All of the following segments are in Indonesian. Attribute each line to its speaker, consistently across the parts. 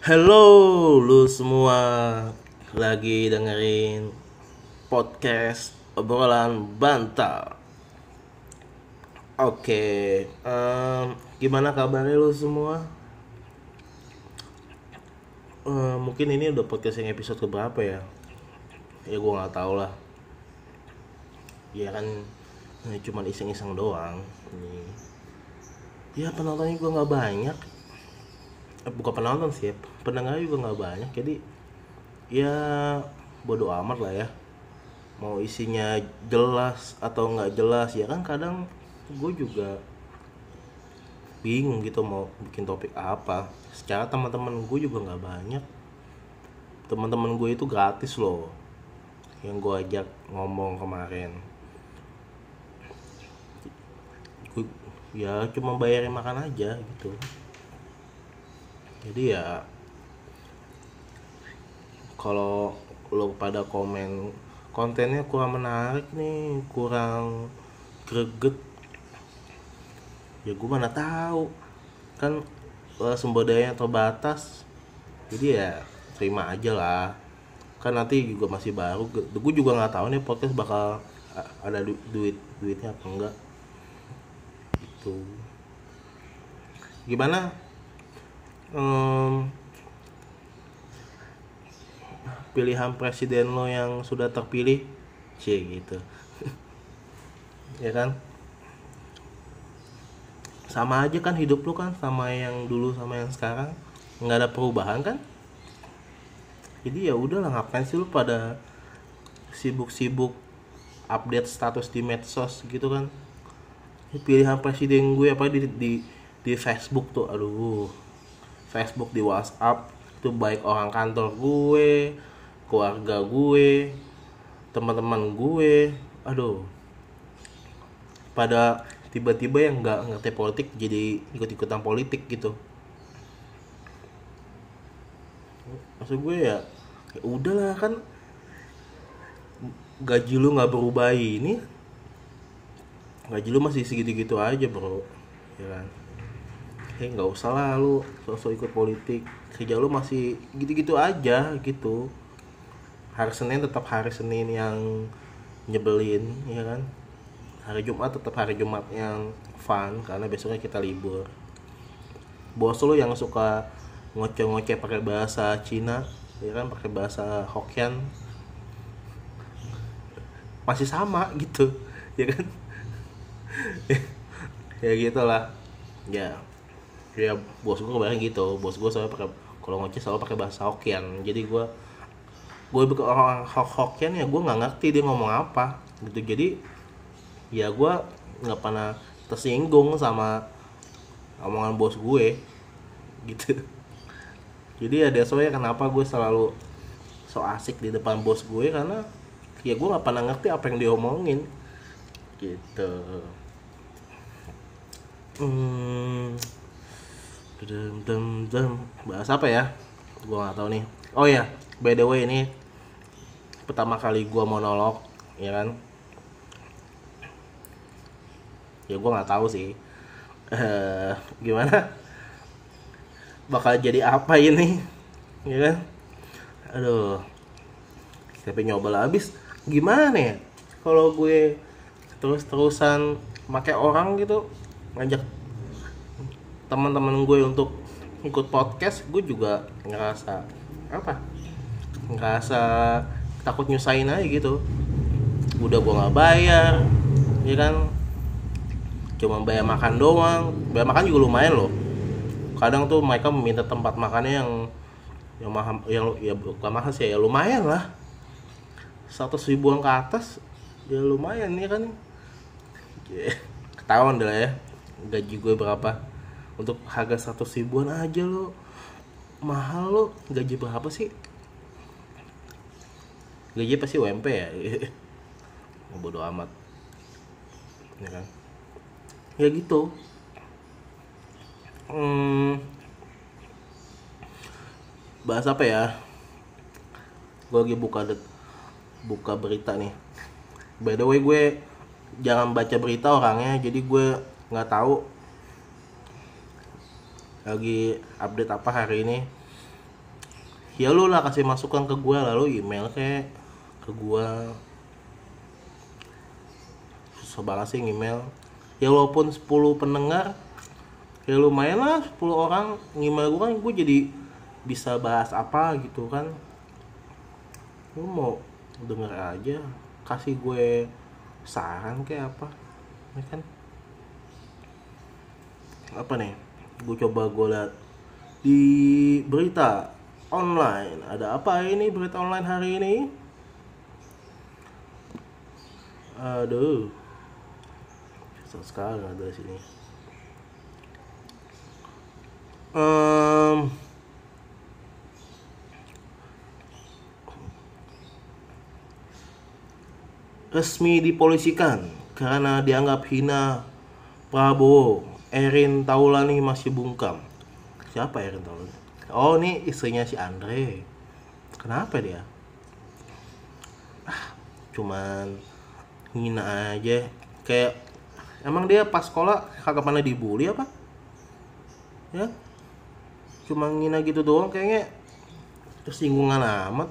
Speaker 1: Halo lu semua lagi dengerin podcast obrolan bantal. Oke, em, gimana kabarnya lu semua? Eh, mungkin ini udah podcast yang episode keberapa ya? Ya gua nggak tahu lah. Ya kan eh, cuman iseng-iseng doang. Ini. Ya penontonnya gua nggak banyak eh, bukan penonton sih ya, pendengar juga nggak banyak jadi ya bodoh amat lah ya. Mau isinya jelas atau nggak jelas ya kan kadang gue juga bingung gitu mau bikin topik apa. Secara teman-teman gue juga nggak banyak. Teman-teman gue itu gratis loh yang gue ajak ngomong kemarin. Gue ya cuma bayarin makan aja gitu. Jadi ya kalau lo pada komen kontennya kurang menarik nih kurang greget. Ya gue mana tahu. Kan eh, sumber daya terbatas. Jadi ya terima aja lah. Kan nanti juga masih baru. Gue juga nggak tahu nih podcast bakal a- ada du- duit duitnya apa enggak. Itu gimana? Em, pilihan presiden lo yang sudah terpilih cie gitu. Ya kan? Sama aja kan hidup lo kan sama yang dulu sama yang sekarang. Nggak ada perubahan kan? Jadi ya udahlah ngapain sih lo pada sibuk-sibuk update status di medsos gitu kan? Pilihan presiden gue apa di di di Facebook tuh aduh. Facebook di WhatsApp itu baik orang kantor gue keluarga gue teman-teman gue. Aduh. Pada tiba-tiba yang nggak ngerti politik jadi ikut-ikutan politik gitu. Maksud gue ya, ya udahlah kan. Gaji lu nggak berubah ini gaji lu masih segitu-gitu aja bro. Ya kan? Eh nggak usah lah lu sosok ikut politik. Kerja lu masih gitu-gitu aja gitu hari Senin tetap hari Senin yang nyebelin ya kan? Hari Jumat tetap hari Jumat yang fun karena besoknya kita libur. Bos lu yang suka ngoceh-ngoceh pakai bahasa Cina ya kan? Pakai bahasa Hokkien. Masih sama gitu ya kan? Ya gitulah. Ya ya bos gue kemarin gitu. Bos gue selalu pakai kalau ngoceh selalu pakai bahasa Hokkien. Jadi gue gue bukan orang Hok- Hokkien ya gue nggak ngerti dia ngomong apa gitu. Jadi ya gue nggak pernah tersinggung sama omongan bos gue gitu. Jadi ya that's why kenapa gue selalu so asik di depan bos gue karena ya gue nggak pernah ngerti apa yang diomongin gitu. Hmm. Dem dem dem bahas apa ya? Gue nggak tahu nih. Oh ya by the way ini pertama kali gue monolog ya kan? Ya gue nggak tahu sih. Eh, gimana? Bakal jadi apa ini? Ya kan? Aduh. Tapi nyoba lah habis gimana ya? Kalau gue terus-terusan pakai orang gitu ngajak teman-teman gue untuk ikut podcast gue juga ngerasa apa? Ngerasa takut nyusahin aja gitu. Udah gue nggak bayar ya kan? Cuma bayar makan doang. Bayar makan juga lumayan loh. Kadang tuh mereka meminta tempat makannya yang yang mahal yang ya bukan mahal sih ya lumayan lah. Seratus ribuan ke atas ya lumayan ya kan? Ya, ketahuan dah ya gaji gue berapa. Untuk harga seratus ribuan aja lo mahal lo gaji berapa sih gaji pasti UMP ya? Bodoh amat. Ya kan? Ya gitu. Hmm, bahas apa ya? Gue lagi buka det- buka berita nih. By the way gue jangan baca berita orangnya jadi gue nggak tahu lagi update apa hari ini. Ya lu lah kasih masukan ke gue lalu email kayak ke gue susah banget sih email ya walaupun 10 pendengar ya lumayan lah 10 orang email gue kan gue jadi bisa bahas apa gitu kan. Lu mau denger aja kasih gue saran kayak apa ya kan? Apa nih? Gue coba gue liat di berita online. Ada apa ini berita online hari ini aduh susah sekali ada sini Em, resmi dipolisikan karena dianggap hina Prabowo. Erin Taulani masih bungkam. Siapa Erin Taulani? Oh, ini istrinya si Andre. Kenapa dia? Ah, cuman hina aja. Kayak emang dia pas sekolah kagak pernah dibully apa? Ya? Cuma ngina gitu doang kayaknya tersinggungan amat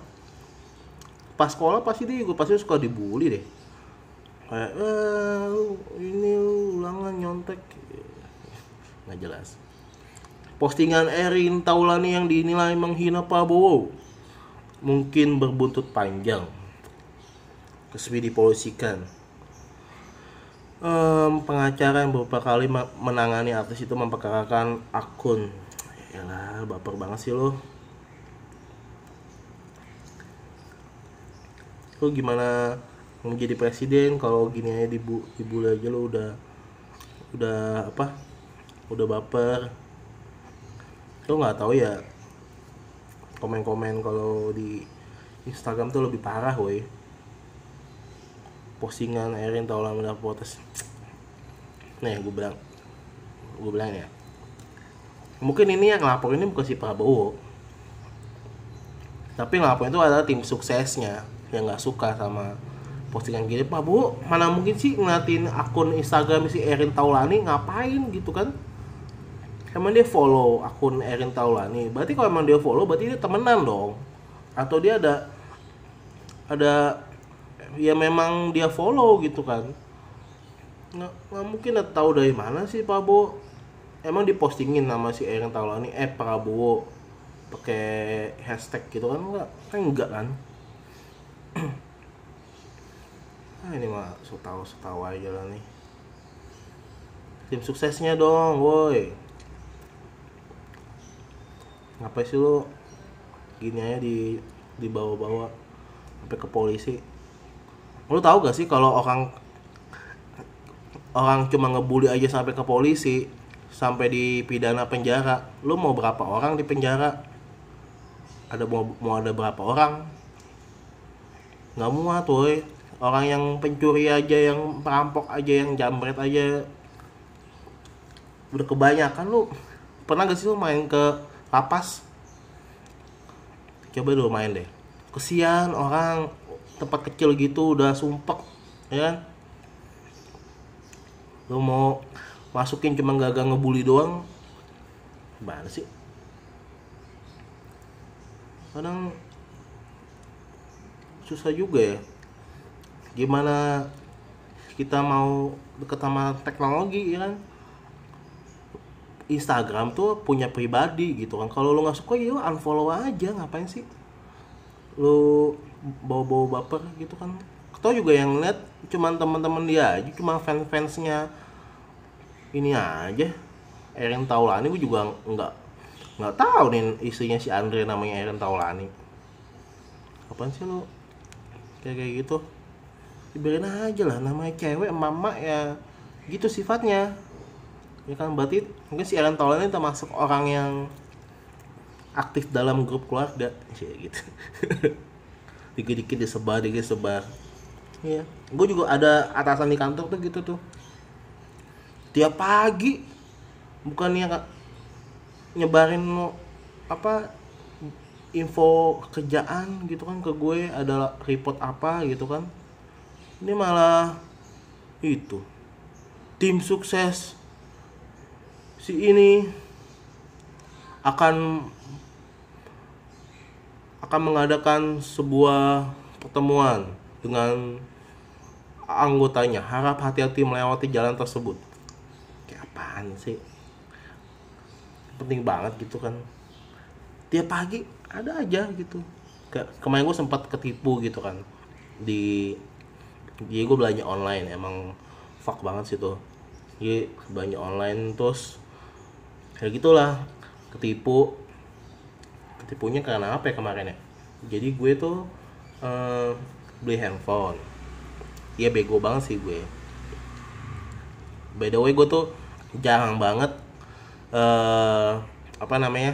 Speaker 1: pas sekolah pasti dia gue pasti suka dibully deh kayak eh lu ini lu ulangan nyontek nggak jelas postingan Erin Taulani yang dinilai menghina Prabowo mungkin berbuntut panjang resmi dipolisikan. Em, pengacara yang beberapa kali menangani artis itu memperkarakan akun. Yalah, baper banget sih lo. Lu gimana mau jadi presiden? Kalau gini aja dibu dibully aja lu udah udah apa? Udah baper. Lu nggak tahu ya komen-komen kalau di Instagram tuh lebih parah woi postingan Erin Taulani mendapat protes. Nih gue bilang gue bilang ya. Mungkin ini yang ngelapor ini bukan si Prabowo. Tapi ngelapor itu adalah tim suksesnya yang nggak suka sama postingan gini. Bu mana mungkin sih ngeliatin akun Instagram si Erin Taulani? Ngapain gitu kan? Emang dia follow akun Erin Taulani? Berarti kalau emang dia follow berarti dia temenan dong. Atau dia ada ada ya memang dia follow gitu kan. Nggak, nggak mungkin tahu dari mana sih Pak Bu emang dipostingin nama si Erin Taulani eh Prabowo pakai hashtag gitu kan? Enggak kan enggak kan? Ah ini mah setahu setahu aja lah nih. Tim suksesnya dong woi. Ngapain sih lo gini aja di dibawa-bawa sampai ke polisi lo tahu gak sih kalau orang orang cuma ngebully aja sampai ke polisi sampai dipidana penjara lo mau berapa orang di penjara? Ada mau, mau ada berapa orang? Nggak muat woi. Orang yang pencuri aja yang perampok aja yang jambret aja udah kebanyakan. Lu pernah gak sih lu main ke lapas? Coba dulu main deh. Kesian orang tempat kecil gitu udah sumpek ya kan? Lu mau masukin cuma gagal ngebully doang gimana sih? Kadang susah juga ya. Gimana kita mau deket sama teknologi ya kan? Instagram tuh punya pribadi gitu kan. Kalau lu nggak suka ya unfollow aja ngapain sih? Lu bawa-bawa baper gitu kan. Atau juga yang lihat cuman teman-teman dia aja cuma fans-fansnya. Ini aja. Erin Taulani gue juga nggak nggak tahu nih istrinya si Andre namanya Erin Taulani apaan sih lu? Kayak kayak gitu. Dibiarin aja lah namanya cewek mama ya gitu sifatnya. Ya kan berarti mungkin si Erin Taulani termasuk orang yang aktif dalam grup keluarga. Sih gitu dikit-dikit disebar dikit sebar Iya, gue juga ada atasan di kantor tuh gitu tuh. Tiap pagi bukannya nggak nyebarin apa info kerjaan gitu kan ke gue ada report apa gitu kan. Ini malah itu tim sukses si ini akan akan mengadakan sebuah pertemuan dengan anggotanya. Harap hati-hati melewati jalan tersebut. Kayak apaan sih? Penting banget gitu kan. Tiap pagi ada aja gitu. Ke, kemarin gue sempat ketipu gitu kan. Di jadi gue belanja online emang fuck banget sih tuh. Jadi belanja online terus kayak gitulah ketipu ketipunya karena apa ya kemarin ya? Jadi gue tuh eh, beli handphone. Iya bego banget sih gue. By the way gue tuh jarang banget eh apa namanya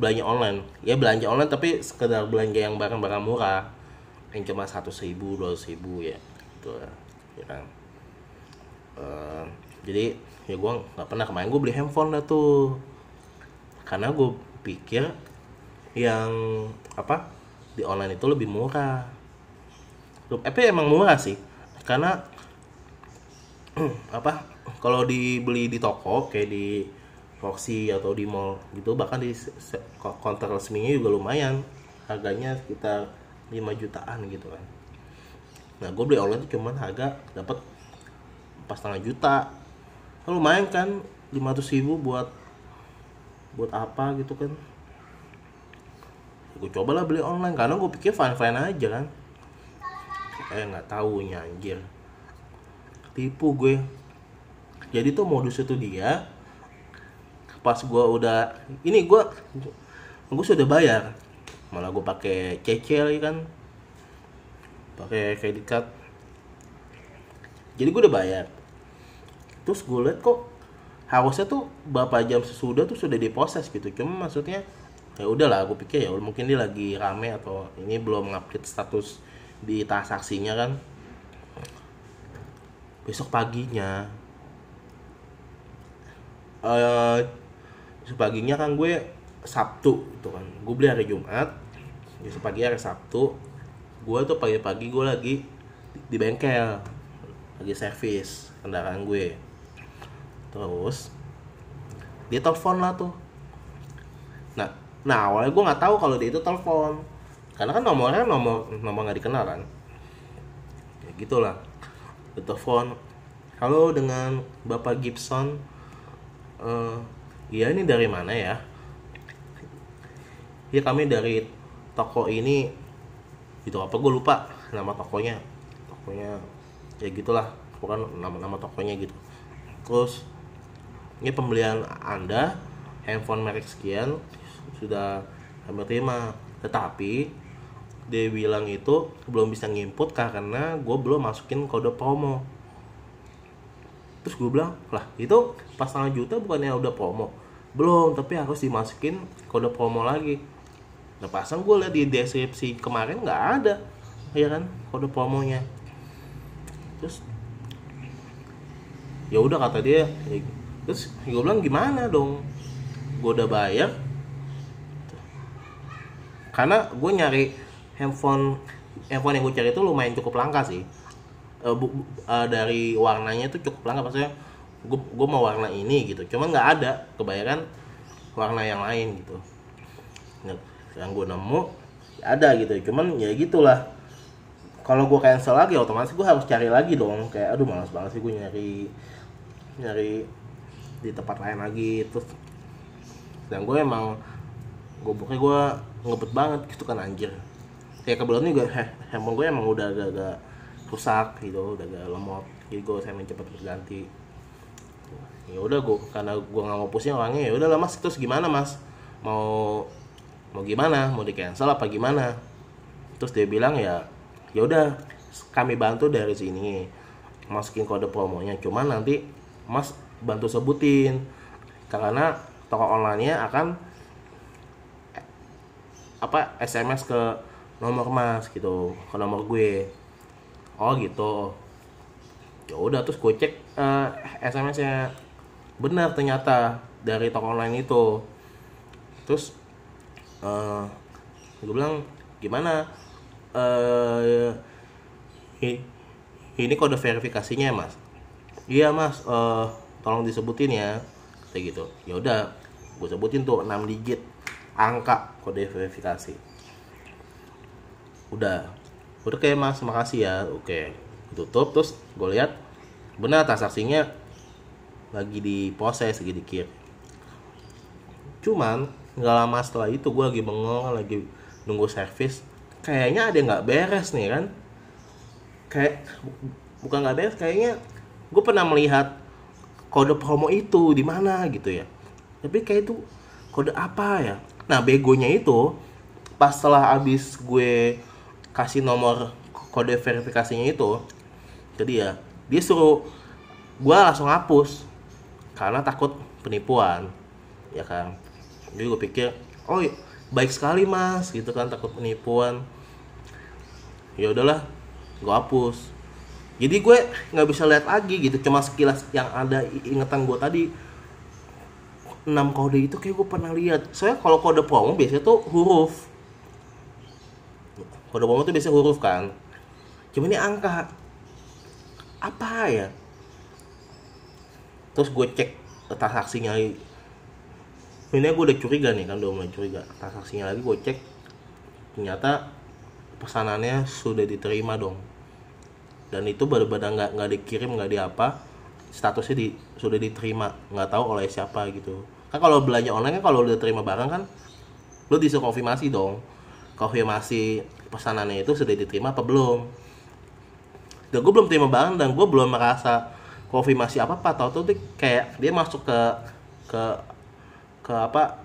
Speaker 1: belanja online. Ya belanja online tapi sekedar belanja yang barang-barang murah. Yang cuma satu ribu dua ribu ya gitu ya kan. Eh, jadi ya gue nggak pernah kemarin gue beli handphone dah tuh. Karena gue pikir yang apa di online itu lebih murah. Loh, tapi emang murah sih karena apa kalau dibeli di toko kayak di Roxy atau di mall gitu bahkan di konter resminya juga lumayan. Harganya sekitar 5 jutaan gitu kan. Nah gue beli online tuh cuman harga dapat pas setengah juta. Lumayan kan 500 ribu buat buat apa gitu kan gue cobalah beli online. Karena gue pikir fine fine aja kan. Eh nggak tahu anjir. Tipu gue. Jadi tuh modus itu dia pas gue udah ini gue gue sudah bayar. Malah gue pakai cecil ya kan. Pakai kredit card. Jadi gue udah bayar. Terus gue liat kok harusnya tuh berapa jam sesudah tuh sudah diproses gitu. Cuma maksudnya ya udahlah gue pikir ya mungkin dia lagi rame atau ini belum ngupdate status di transaksinya kan. Besok paginya. Eh besok paginya kan gue Sabtu gitu kan. Gue beli hari Jumat besok pagi hari Sabtu. Gue tuh pagi-pagi gue lagi di bengkel lagi servis kendaraan gue. Terus dia telepon lah tuh nah awalnya gue nggak tahu kalau dia itu telepon. Karena kan nomornya nomor nomor nggak dikenal kan. Ya gitulah. Telepon halo dengan bapak Gibson Eh, iya ini dari mana ya? Ya kami dari toko ini. Itu apa gue lupa nama tokonya. Tokonya ya gitulah. Bukan nama nama tokonya gitu. Terus ini pembelian anda handphone merek sekian sudah kami terima. Tetapi dia bilang itu belum bisa nginput karena gue belum masukin kode promo. Terus gue bilang lah itu pas setengah juta bukannya udah promo? Belum tapi harus dimasukin kode promo lagi. Nah pasang gue liat di deskripsi kemarin nggak ada ya kan kode promonya. Terus ya udah kata dia terus gue bilang gimana dong? Gue udah bayar karena gue nyari handphone handphone yang gue cari itu lumayan cukup langka sih. Eh, bu- eh, dari warnanya itu cukup langka maksudnya gue gue mau warna ini gitu. Cuma nggak ada kebanyakan warna yang lain gitu. Yang gue nemu ada gitu. Cuman ya gitulah. Kalau gue cancel lagi otomatis gue harus cari lagi dong. Kayak aduh malas banget sih gue nyari nyari di tempat lain lagi. Terus dan gue emang gue pokoknya gue ngebet banget gitu kan anjir. Kayak kebetulan gue heh, handphone gue emang udah agak-agak rusak gitu udah agak lemot. Jadi gue saya cepet berganti ya udah gue karena gue nggak mau pusing orangnya ya udah lah mas. Terus gimana mas? Mau mau gimana? Mau di cancel apa gimana? Terus dia bilang ya ya udah kami bantu dari sini. Masukin kode promonya. Cuman nanti mas bantu sebutin. Karena toko online-nya akan apa SMS ke nomor mas gitu ke nomor gue. Oh gitu. Ya udah terus gue cek eh, SMS-nya benar ternyata dari toko online itu. Terus eh gue bilang gimana? I- ini kode verifikasinya ya mas? Iya mas eh tolong disebutin ya. Kayak gitu. Ya udah gue sebutin tuh 6 digit angka kode verifikasi. Udah. Udah kayak mas. Makasih ya. Oke. Tutup terus gue lihat. Benar transaksinya lagi diproses lagi dikirim cuman nggak lama setelah itu gue lagi bengong lagi nunggu servis. Kayaknya ada nggak beres nih kan? Kayak bukan nggak beres kayaknya gue pernah melihat kode promo itu di mana gitu ya. Tapi kayak itu kode apa ya nah begonya itu pas setelah abis gue kasih nomor kode verifikasinya itu jadi ya dia suruh gue langsung hapus karena takut penipuan ya kan? Jadi gue pikir oh baik sekali mas gitu kan takut penipuan. Ya udahlah gue hapus. Jadi gue nggak bisa lihat lagi gitu cuma sekilas yang ada ingatan gue tadi enam kode itu kayak gue pernah lihat. Soalnya kalau kode promo biasanya tuh huruf. Kode promo tuh biasanya huruf kan. Cuma ini angka. Apa ya? Terus gue cek transaksinya. Ini gue udah curiga nih kan udah mulai curiga. Transaksinya lagi gue cek. Ternyata pesanannya sudah diterima dong. Dan itu benar-benar nggak nggak dikirim nggak di apa statusnya di sudah diterima nggak tahu oleh siapa gitu. Kan kalau belanja online kan kalau udah terima barang kan lo disuruh konfirmasi dong. Konfirmasi pesanannya itu sudah diterima apa belum? Dan gue belum terima barang dan gue belum merasa konfirmasi apa apa tau tuh kayak dia masuk ke ke ke apa?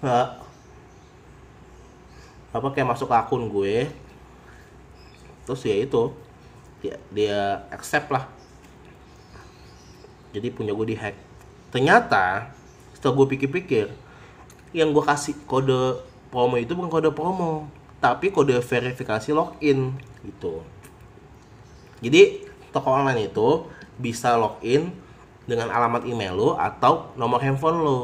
Speaker 1: Nggak apa kayak masuk ke akun gue. Terus ya itu dia dia accept lah. Jadi punya gue di hack ternyata setelah gue pikir-pikir yang gue kasih kode promo itu bukan kode promo tapi kode verifikasi login gitu. Jadi toko online itu bisa login dengan alamat email lo atau nomor handphone lo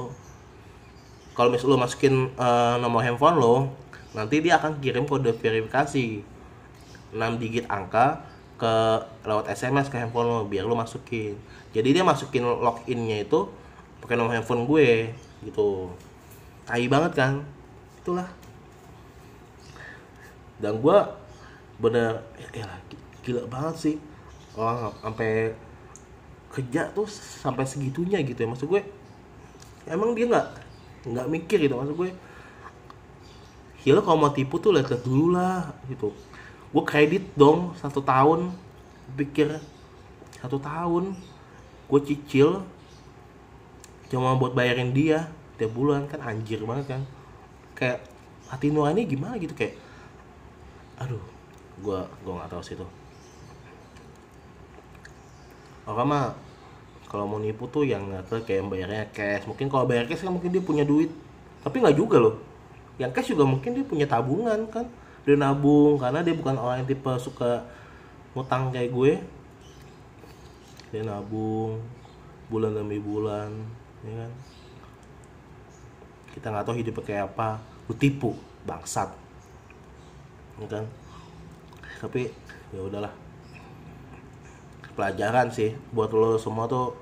Speaker 1: kalau misal lo masukin uh, nomor handphone lo nanti dia akan kirim kode verifikasi. 6 digit angka ke lewat SMS ke handphone lo biar lo masukin. Jadi dia masukin loginnya itu pakai nomor handphone gue gitu. Tai banget kan? Itulah. Dan gue bener ya, gila banget sih. Orang sampai kerja tuh sampai segitunya gitu ya. Maksud gue emang dia nggak nggak mikir gitu. Maksud gue Hilo kalau mau tipu tuh lihat dulu lah gitu gue kredit dong satu tahun pikir satu tahun gue cicil cuma buat bayarin dia tiap bulan kan anjir banget kan. Kayak hati nurani gimana gitu kayak aduh gue gue nggak tahu sih tuh. Orang mah kalau mau nipu tuh yang nggak kayak bayarnya cash. Mungkin kalau bayar cash kan mungkin dia punya duit. Tapi nggak juga loh. Yang cash juga mungkin dia punya tabungan kan dia nabung karena dia bukan orang yang tipe suka ngutang kayak gue. Dia nabung bulan demi bulan ya kan? Kita nggak tahu hidupnya kayak apa. Lu tipu bangsat. Ya kan? Tapi ya udahlah. Pelajaran sih buat lo semua tuh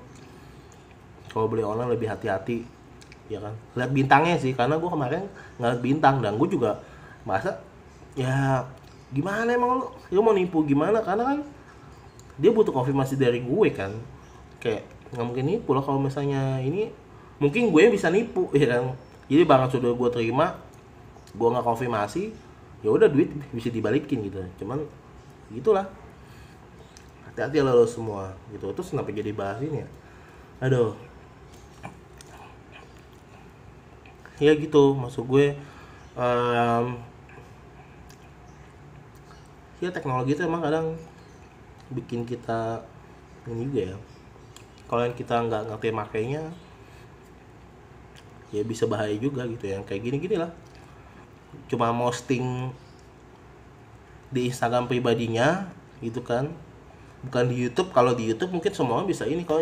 Speaker 1: kalau beli online lebih hati-hati ya kan? Lihat bintangnya sih karena gue kemarin ngeliat bintang dan gue juga masa ya gimana emang lo lo mau nipu gimana? Karena kan dia butuh konfirmasi dari gue kan. Kayak nggak mungkin nipu lah kalau misalnya ini mungkin gue bisa nipu ya kan? Jadi barang sudah gue terima gue nggak konfirmasi ya udah duit bisa dibalikin gitu. Cuman gitulah. Hati-hati lah lo semua gitu. Terus kenapa jadi bahas ini ya? Aduh. Ya gitu masuk gue um, ya teknologi itu emang kadang bikin kita ini juga ya. Kalau yang kita nggak ngerti makainya ya bisa bahaya juga gitu ya. Kayak gini gini lah. Cuma posting di Instagram pribadinya gitu kan. Bukan di YouTube kalau di YouTube mungkin semua bisa ini. Kalau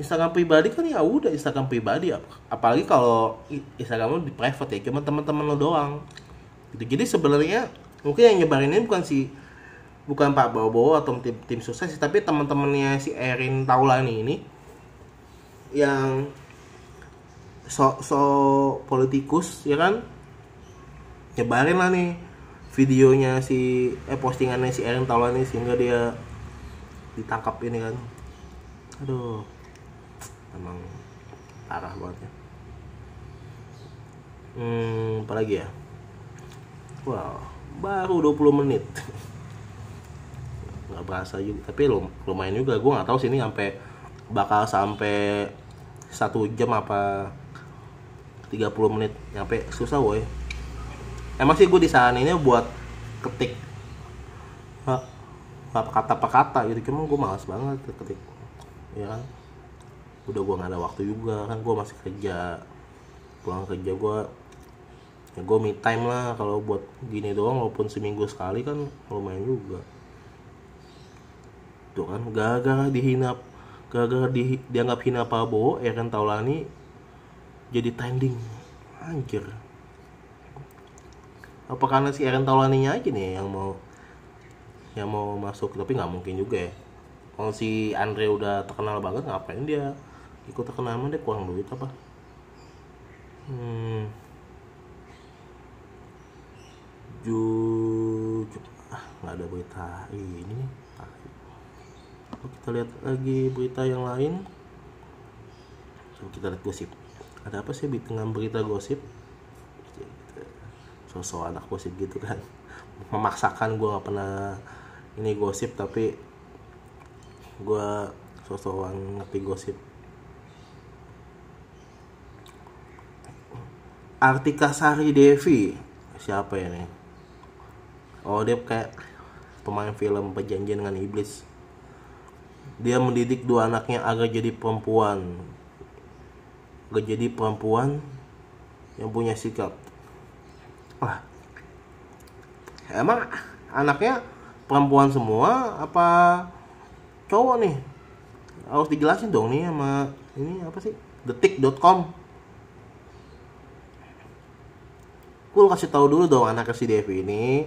Speaker 1: Instagram pribadi kan ya udah Instagram pribadi. Apalagi kalau Instagram lo di private ya cuma teman-teman lo doang. Gitu. Jadi sebenarnya mungkin yang nyebarin ini bukan si bukan Pak Bobo atau tim tim sukses tapi teman-temannya si Erin Taulani ini yang so so politikus ya kan? Nyebarin lah nih videonya si eh postingannya si Erin Taulani sehingga dia ditangkap ini kan. Aduh emang parah banget ya. Hmm apalagi ya wow baru 20 menit. Nggak berasa juga tapi lumayan juga. Gue nggak tahu sih ini sampai bakal sampai satu jam apa 30 menit. Nyampe susah woi. Emang sih gue di sana ini buat ketik apa kata apa kata gitu. Cuma gue malas banget ketik ya kan? Udah gue nggak ada waktu juga kan gue masih kerja. Pulang kerja gue ya gue me time lah kalau buat gini doang walaupun seminggu sekali kan lumayan juga. Tuh kan gara-gara dihina gara-gara di, dianggap hina Prabowo ya kan Taulani jadi trending anjir. Apa karena si Eren Taulaninya aja nih yang mau yang mau masuk? Tapi nggak mungkin juga ya. Kalau si Andre udah terkenal banget ngapain dia ikut terkenal? Mah dia kurang duit apa? Hmm ju, ah nggak ada berita ini nih. Kita lihat lagi berita yang lain. Coba kita lihat gosip. Ada apa sih di tengah berita gosip? Sosok anak gosip gitu kan. Memaksakan gue nggak pernah ini gosip tapi gue sosokan ngerti gosip. Artika Sari Devi. Siapa nih oh dia kayak pemain film perjanjian dengan iblis. Dia mendidik dua anaknya agar jadi perempuan. Agar jadi perempuan yang punya sikap. Wah. Emang anaknya perempuan semua apa cowok nih? Harus dijelasin dong nih sama ini apa sih? Detik.com gue kasih tahu dulu dong anak si Devi ini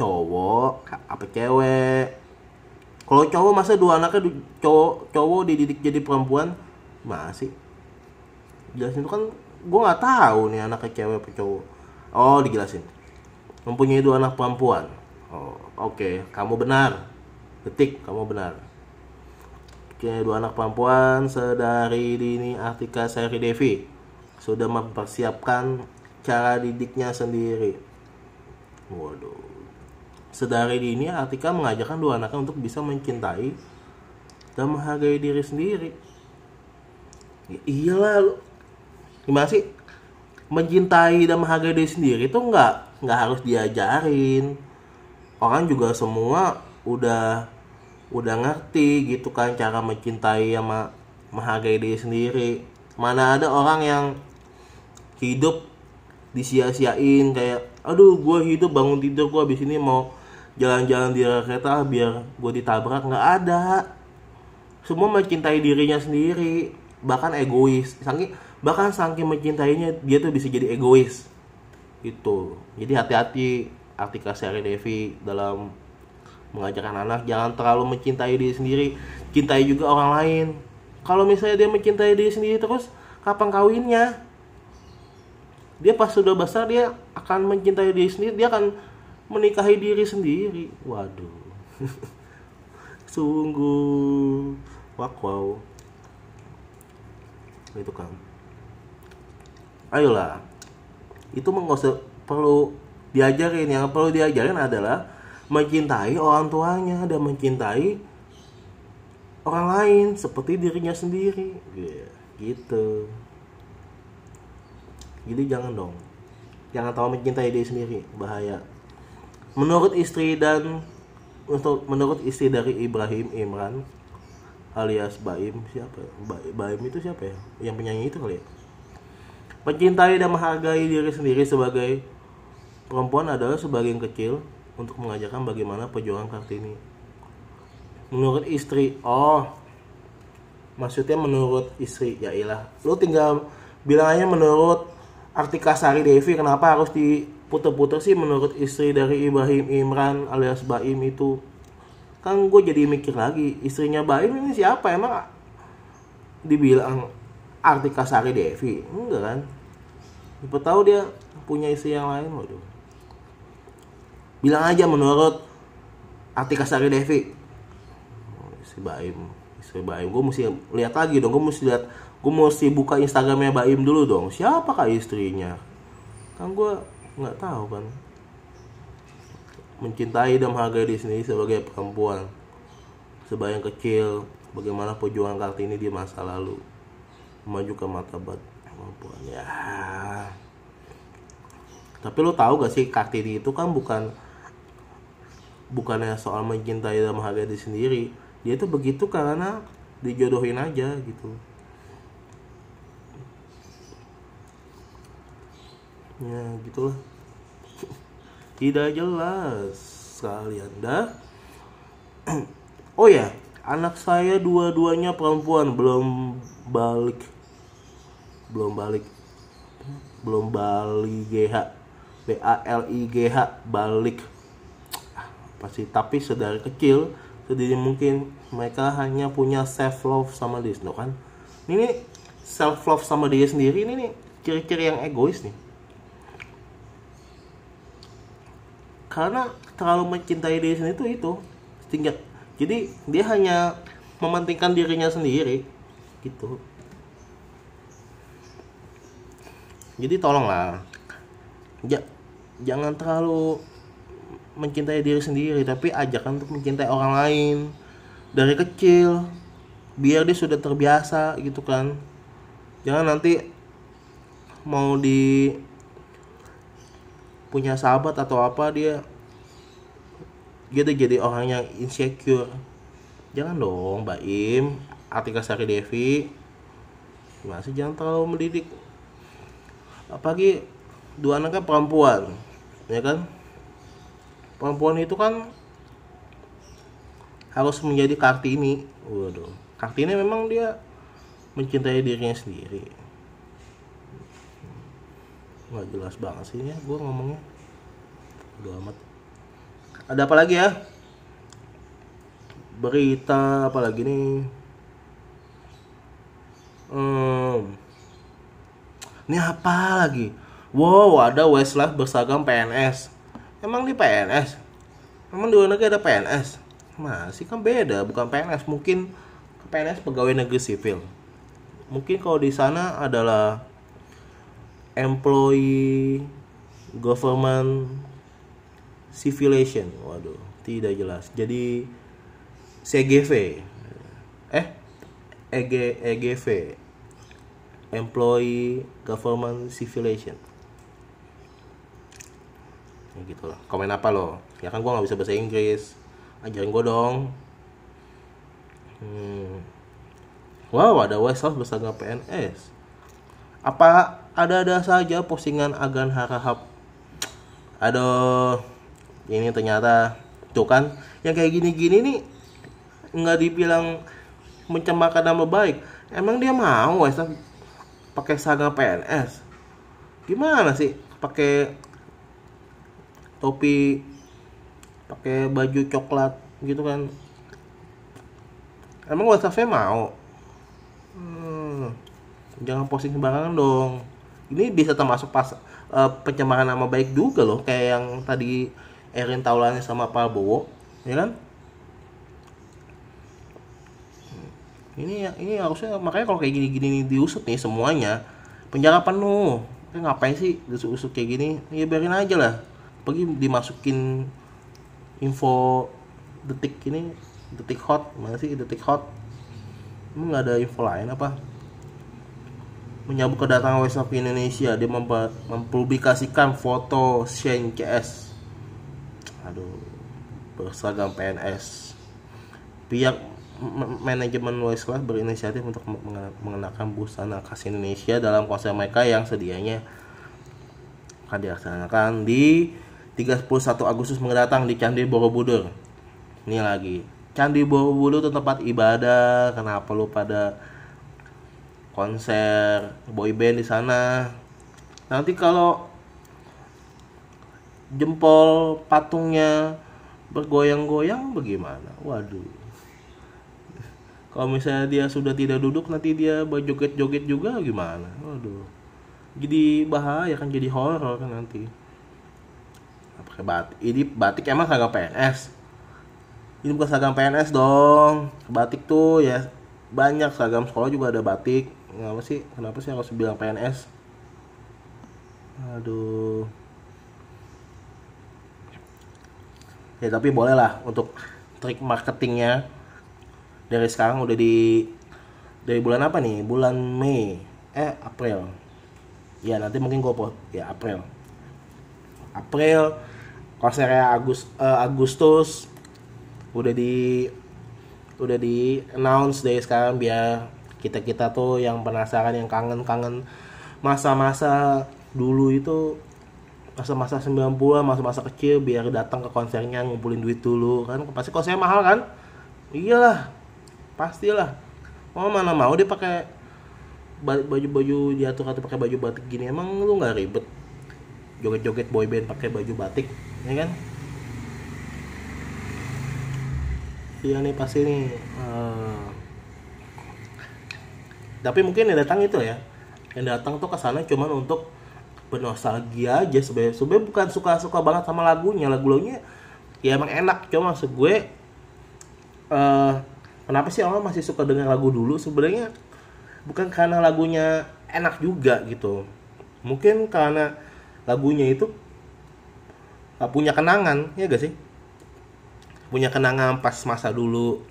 Speaker 1: cowok apa cewek kalau cowok masa dua anaknya cowok cowok dididik jadi perempuan masih jelasin itu kan gue nggak tahu nih anaknya cewek apa cowok Oh, dijelasin. Mempunyai dua anak perempuan. Oh, oke, okay. kamu benar. Detik, kamu benar. Oke, dua anak perempuan sedari dini Artika Sari Devi sudah mempersiapkan cara didiknya sendiri. Waduh. Sedari dini Artika mengajarkan dua anaknya untuk bisa mencintai dan menghargai diri sendiri. Ya, iyalah, gimana sih? mencintai dan menghargai diri sendiri itu nggak nggak harus diajarin orang juga semua udah udah ngerti gitu kan cara mencintai sama menghargai diri sendiri mana ada orang yang hidup disia-siain kayak aduh gue hidup bangun tidur gue abis ini mau jalan-jalan di kereta biar gue ditabrak nggak ada. Semua mencintai dirinya sendiri bahkan egois. Saking bahkan saking mencintainya dia tuh bisa jadi egois. Itu jadi hati-hati Artika Sari Devi dalam mengajarkan anak jangan terlalu mencintai diri sendiri cintai juga orang lain. Kalau misalnya dia mencintai diri sendiri terus kapan kawinnya? Dia pas sudah besar dia akan mencintai diri sendiri dia akan menikahi diri sendiri. Waduh. Sungguh. Wow, itu kan. Ayolah. Itu mengusir perlu diajarin. Yang perlu diajarin adalah mencintai orang tuanya dan mencintai orang lain seperti dirinya sendiri. Gitu. Jadi jangan dong. Jangan tahu mencintai diri sendiri. Bahaya menurut istri dan untuk menurut istri dari Ibrahim Imran alias Baim siapa Baim itu siapa ya yang penyanyi itu kali ya Mencintai dan menghargai diri sendiri sebagai perempuan adalah sebagian kecil untuk mengajarkan bagaimana perjuangan Kartini. Menurut istri, oh, maksudnya menurut istri, ya ilah. Lu tinggal bilang aja menurut Artika Sari Devi kenapa harus diputer-puter sih menurut istri dari Ibrahim Imran alias Baim itu. Kan gue jadi mikir lagi istrinya Baim ini siapa? Emang dibilang Artika Sari Devi? Enggak kan? Siapa tahu dia punya istri yang lain waduh. Bilang aja menurut Atika Sari Devi. Istri Baim istri Baim. Gue mesti lihat lagi dong gue mesti lihat gue mesti buka Instagramnya Baim dulu dong. Siapa kak istrinya? Kan gue nggak tahu kan mencintai dan menghargai diri sendiri sebagai perempuan sebayang kecil bagaimana perjuangan Kartini di masa lalu memajukan martabat perempuan. Ya. Tapi lo tahu gak sih Kartini itu kan bukan bukannya soal mencintai dan menghargai diri sendiri. Dia tuh begitu karena dijodohin aja gitu. Ya gitulah tidak jelas sekali anda. Oh ya anak saya dua-duanya perempuan. Belum balik. Belum balik. Belum balik GH B A L I G H balik. Pasti tapi sedari kecil sedini mungkin mereka hanya punya self love sama diri kan? Ini self love sama diri sendiri ini nih ciri-ciri yang egois nih karena terlalu mencintai diri sendiri itu itu tingkat jadi dia hanya mementingkan dirinya sendiri gitu. Jadi tolonglah ja, jangan terlalu mencintai diri sendiri tapi ajakan untuk mencintai orang lain dari kecil biar dia sudah terbiasa gitu kan. Jangan nanti mau di punya sahabat atau apa dia gitu jadi orang yang insecure. Jangan dong Mbak Im. Atika Sari Devi. Masih jangan terlalu mendidik apalagi dua anaknya perempuan ya kan? Perempuan itu kan harus menjadi kartini. Waduh kartini memang dia mencintai dirinya sendiri nggak jelas banget sih ya gue ngomongnya udah amat ada apa lagi ya berita apa lagi nih hmm. ini apa lagi wow ada Westlife bersagam PNS Emang di PNS? Emang di luar negeri ada PNS? Masih kan beda, bukan PNS. Mungkin PNS pegawai negeri sipil. Mungkin kalau di sana adalah employee government civilization. Waduh, tidak jelas. Jadi CGV. Eh, EG EGV. Employee Government Civilization ya gitu loh komen apa lo ya kan gue nggak bisa bahasa Inggris ajarin gue dong hmm. wow ada Westhouse bersama PNS apa ada-ada saja postingan agan harahap. Aduh ini ternyata tuh kan yang kayak gini-gini nih nggak dibilang mencemarkan nama baik. Emang dia mau Westhouse pakai seragam PNS gimana sih? Pakai topi pakai baju coklat gitu kan? Emang WhatsAppnya mau? Hmm, jangan posting sembarangan dong ini bisa termasuk pas uh, pencemaran nama baik juga loh kayak yang tadi Erin Taulani sama Prabowo ya kan? Ini ini harusnya makanya kalau kayak gini-gini diusut nih semuanya penjara penuh. Kayak ngapain sih usut-usut kayak gini? Ya biarin aja lah. Pergi dimasukin info detik ini detik hot. Mana sih detik hot? Emang nggak ada info lain apa menyambut kedatangan WhatsApp Indonesia dia mempublikasikan foto Shane CS aduh berseragam PNS pihak manajemen Westlife berinisiatif untuk mengenakan busana khas Indonesia dalam konser mereka yang sedianya akan dilaksanakan di 31 Agustus mendatang di Candi Borobudur. Ini lagi. Candi Borobudur itu tempat ibadah. Kenapa lu pada konser boy band di sana? Nanti kalau jempol patungnya bergoyang-goyang bagaimana? Waduh. Kalau misalnya dia sudah tidak duduk nanti dia berjoget-joget juga gimana? Waduh. jadi bahaya kan jadi horor kan nanti pakai batik ini batik emang seragam PNS ini bukan seragam PNS dong batik tuh ya banyak seragam sekolah juga ada batik kenapa sih? Kenapa sih harus bilang PNS aduh. Ya tapi boleh lah untuk trik marketingnya. Dari sekarang udah di dari bulan apa nih? Bulan Mei. Eh April. Ya nanti mungkin gue ya April. April konsernya Agus uh, Agustus. Udah di udah di announce dari sekarang biar kita kita tuh yang penasaran yang kangen kangen masa-masa dulu itu masa-masa 90-an, masa-masa kecil biar datang ke konsernya ngumpulin duit dulu kan. Pasti konsernya mahal kan? Iyalah pastilah. Mau mana mau dia pakai baju-baju diatur atau pakai baju batik gini emang lu nggak ribet? Joget-joget boyband pakai baju batik ya kan? Iya nih pasti nih uh, tapi mungkin yang datang itu ya. Yang datang tuh ke sana cuman untuk bernostalgia aja sebenarnya. Sebenarnya bukan suka suka banget sama lagunya. Lagu-lagunya ya emang enak. Cuma maksud gue uh, kenapa sih orang masih suka dengan lagu dulu? Sebenarnya bukan karena lagunya enak juga gitu. Mungkin karena lagunya itu gak punya kenangan ya gak sih? Punya kenangan pas masa dulu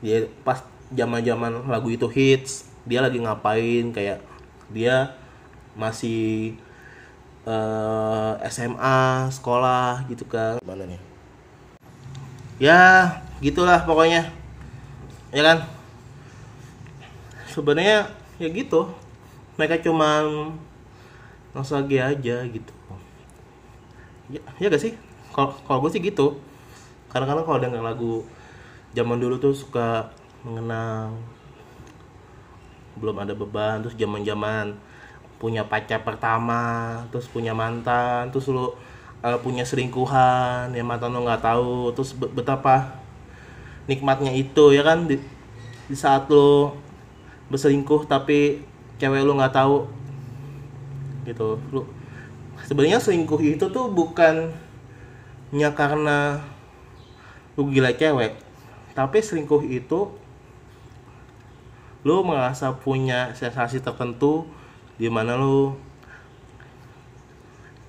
Speaker 1: ya pas zaman zaman lagu itu hits dia lagi ngapain kayak dia masih uh, eh, SMA sekolah gitu kan. Mana nih? Ya gitulah pokoknya. Ya kan? Sebenarnya ya gitu. Mereka cuman nostalgia aja gitu. Ya, ya gak sih? Kalau kalau gue sih gitu. Kadang-kadang kalau denger lagu zaman dulu tuh suka mengenang belum ada beban terus zaman zaman punya pacar pertama terus punya mantan terus lu uh, punya selingkuhan ya mantan lo nggak tahu terus betapa nikmatnya itu ya kan? Di, di saat lo berselingkuh tapi cewek lu nggak tahu gitu. Lu sebenarnya selingkuh itu tuh bukannya karena lu gila cewek tapi selingkuh itu lu merasa punya sensasi tertentu di mana lu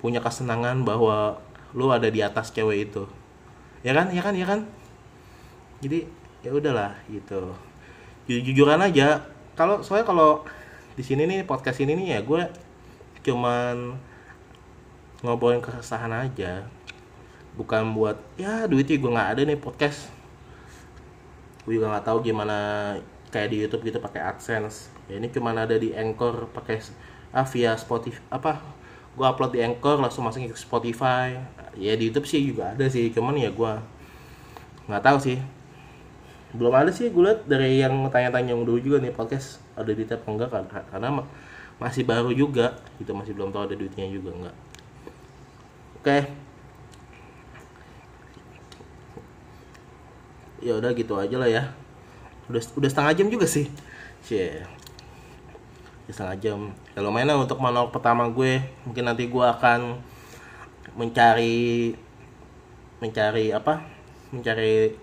Speaker 1: punya kesenangan bahwa lu ada di atas cewek itu. Ya kan? Ya kan? Ya kan? Jadi ya udahlah gitu. Jujuran aja. Kalau soalnya kalau di sini nih podcast ini nih ya gue cuman ngobrolin keresahan aja. Bukan buat ya duitnya gue nggak ada nih podcast. Gue juga nggak tahu gimana kayak di YouTube gitu pakai AdSense. Ya ini cuma ada di Anchor pakai ah via Spotify apa gue upload di Anchor langsung masukin ke Spotify. Ya di YouTube sih juga ada sih cuman ya gue nggak tahu sih. Belum ada sih gue liat dari yang tanya-tanya yang dulu juga nih podcast ada di tab enggak? Kan karena masih baru juga gitu masih belum tahu ada duitnya juga enggak. Oke. Okay. ya udah gitu aja lah ya udah udah setengah jam juga sih. Cie. Ya, setengah jam. Ya lumayan lah untuk manual pertama gue. Mungkin nanti gue akan mencari mencari apa? Mencari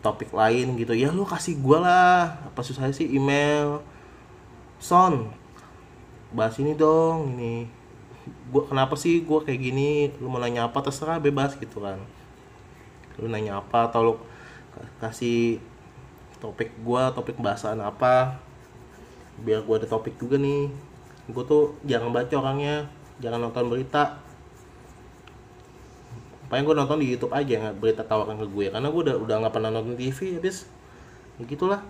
Speaker 1: topik lain gitu. Ya lu kasih gue lah. Apa susah sih? Email. Son bahas ini dong ini. Gue kenapa sih gue kayak gini? Lu mau nanya apa? Terserah bebas gitu kan. Lu nanya apa atau lu kasih topik gue topik bahasan apa biar gue ada topik juga nih. Gue tuh jangan baca orangnya jangan nonton berita. Paling gue nonton di YouTube aja nggak berita tawaran ke gue karena gue udah udah nggak pernah nonton TV habis. Ya gitulah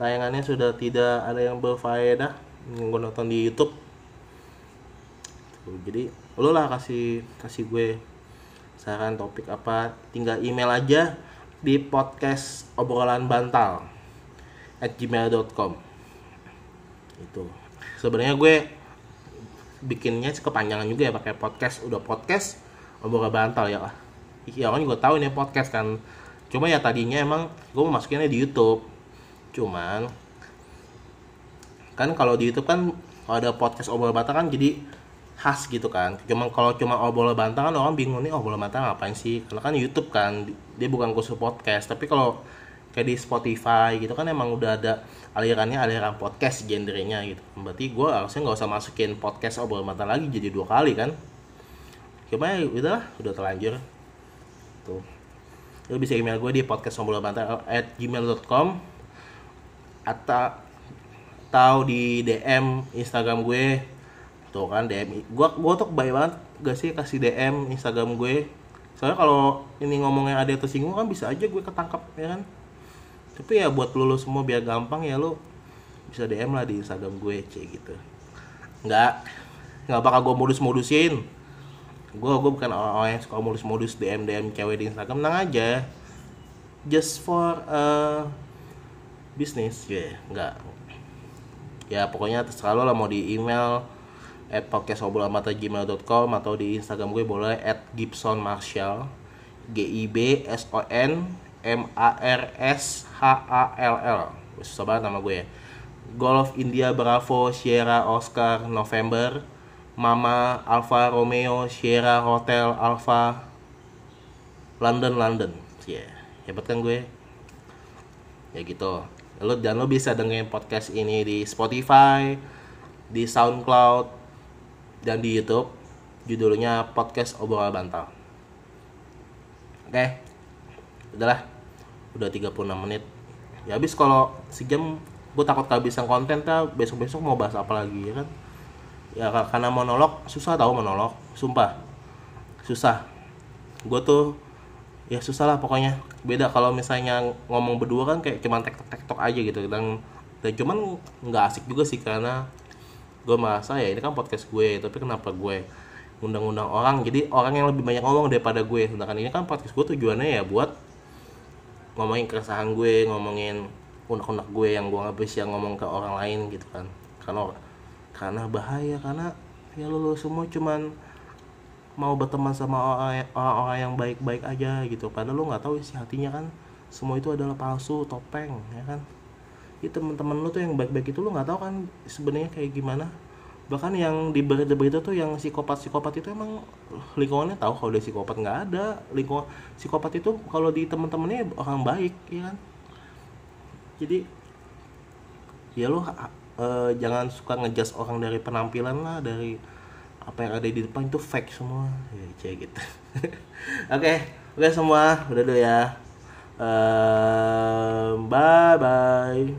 Speaker 1: tayangannya sudah tidak ada yang berfaedah yang gue nonton di YouTube. Jadi lo lah kasih kasih gue saran topik apa tinggal email aja di podcast obrolan bantal at gmail.com itu. Sebenarnya gue bikinnya kepanjangan juga ya pakai podcast. Udah podcast obrolan bantal ya. Lah ya orang juga tahu ini podcast kan. Cuma ya tadinya emang gue mau masukinnya di YouTube. Cuman kan kalau di YouTube kan kalau ada podcast obrolan bantang kan jadi khas gitu kan. Cuma kalau cuma obrolan bantang kan orang bingung nih obrolan bantang ngapain sih? Karena kan YouTube kan dia bukan khusus podcast. Tapi kalau kayak di Spotify gitu kan emang udah ada alirannya aliran podcast genrenya gitu. Berarti gue harusnya nggak usah masukin podcast obrolan bantang lagi jadi dua kali kan. Cuma ya udah udah terlanjur. Tuh. Lu bisa email gue di podcast obrolan bantang at gmail.com atau atau di DM Instagram gue tuh kan DM gue gue tuh baik banget gak sih kasih DM Instagram gue. Soalnya kalau ini ngomongnya ada yang tersinggung kan bisa aja gue ketangkap ya kan? Tapi ya buat lu, lu semua biar gampang ya lu bisa DM lah di Instagram gue c gitu. Nggak nggak bakal gue modus-modusin. Gue gue bukan orang-orang yang suka modus-modus DM DM cewek di Instagram. Tenang aja. Just for uh, business. Ya yeah. nggak. Ya pokoknya terserah lo lah mau di email at podcastobrolamata.gmail.com atau di Instagram gue boleh at Gibson Marshall G I B S O N M A R S H A L L. Susah banget nama gue ya. Golf India Bravo Sierra Oscar November Mama Alfa Romeo Sierra Hotel Alpha London London. Ya yeah. hebat kan gue? Ya gitu. Lo dan lo bisa dengerin podcast ini di Spotify di SoundCloud dan di YouTube judulnya podcast obrolan bantal. Oke udahlah udah 36 menit. Ya habis kalau sejam gue takut kehabisan konten tuh besok besok mau bahas apa lagi ya kan? Ya karena monolog susah tau monolog sumpah. Susah. Gue tuh ya susah lah pokoknya. Beda kalau misalnya ngomong berdua kan kayak cuman tek tek tok aja gitu dan dan cuman nggak asik juga sih karena gue merasa ya ini kan podcast gue tapi kenapa gue undang-undang orang? Jadi orang yang lebih banyak ngomong daripada gue. Sedangkan ini kan podcast gue tujuannya ya buat ngomongin keresahan gue ngomongin unek-unek gue yang gue nggak bisa ngomong ke orang lain gitu kan. Karena karena bahaya karena ya lo, semua cuman mau berteman sama orang-orang yang baik-baik aja gitu. Padahal lo nggak tahu isi hatinya kan. Semua itu adalah palsu topeng ya kan ya teman-teman lu tuh yang baik-baik itu lu nggak tahu kan sebenarnya kayak gimana. Bahkan yang di berita-berita tuh yang psikopat-psikopat itu emang lingkungannya tahu kalau dia psikopat nggak ada. Lingkungan psikopat itu kalau di teman-temannya orang baik ya kan? Jadi ya lo uh, jangan suka ngejudge orang dari penampilan lah dari apa yang ada di depan itu fake semua. Ya kayak gitu. Oke oke semua udah dulu ya. Uh, bye bye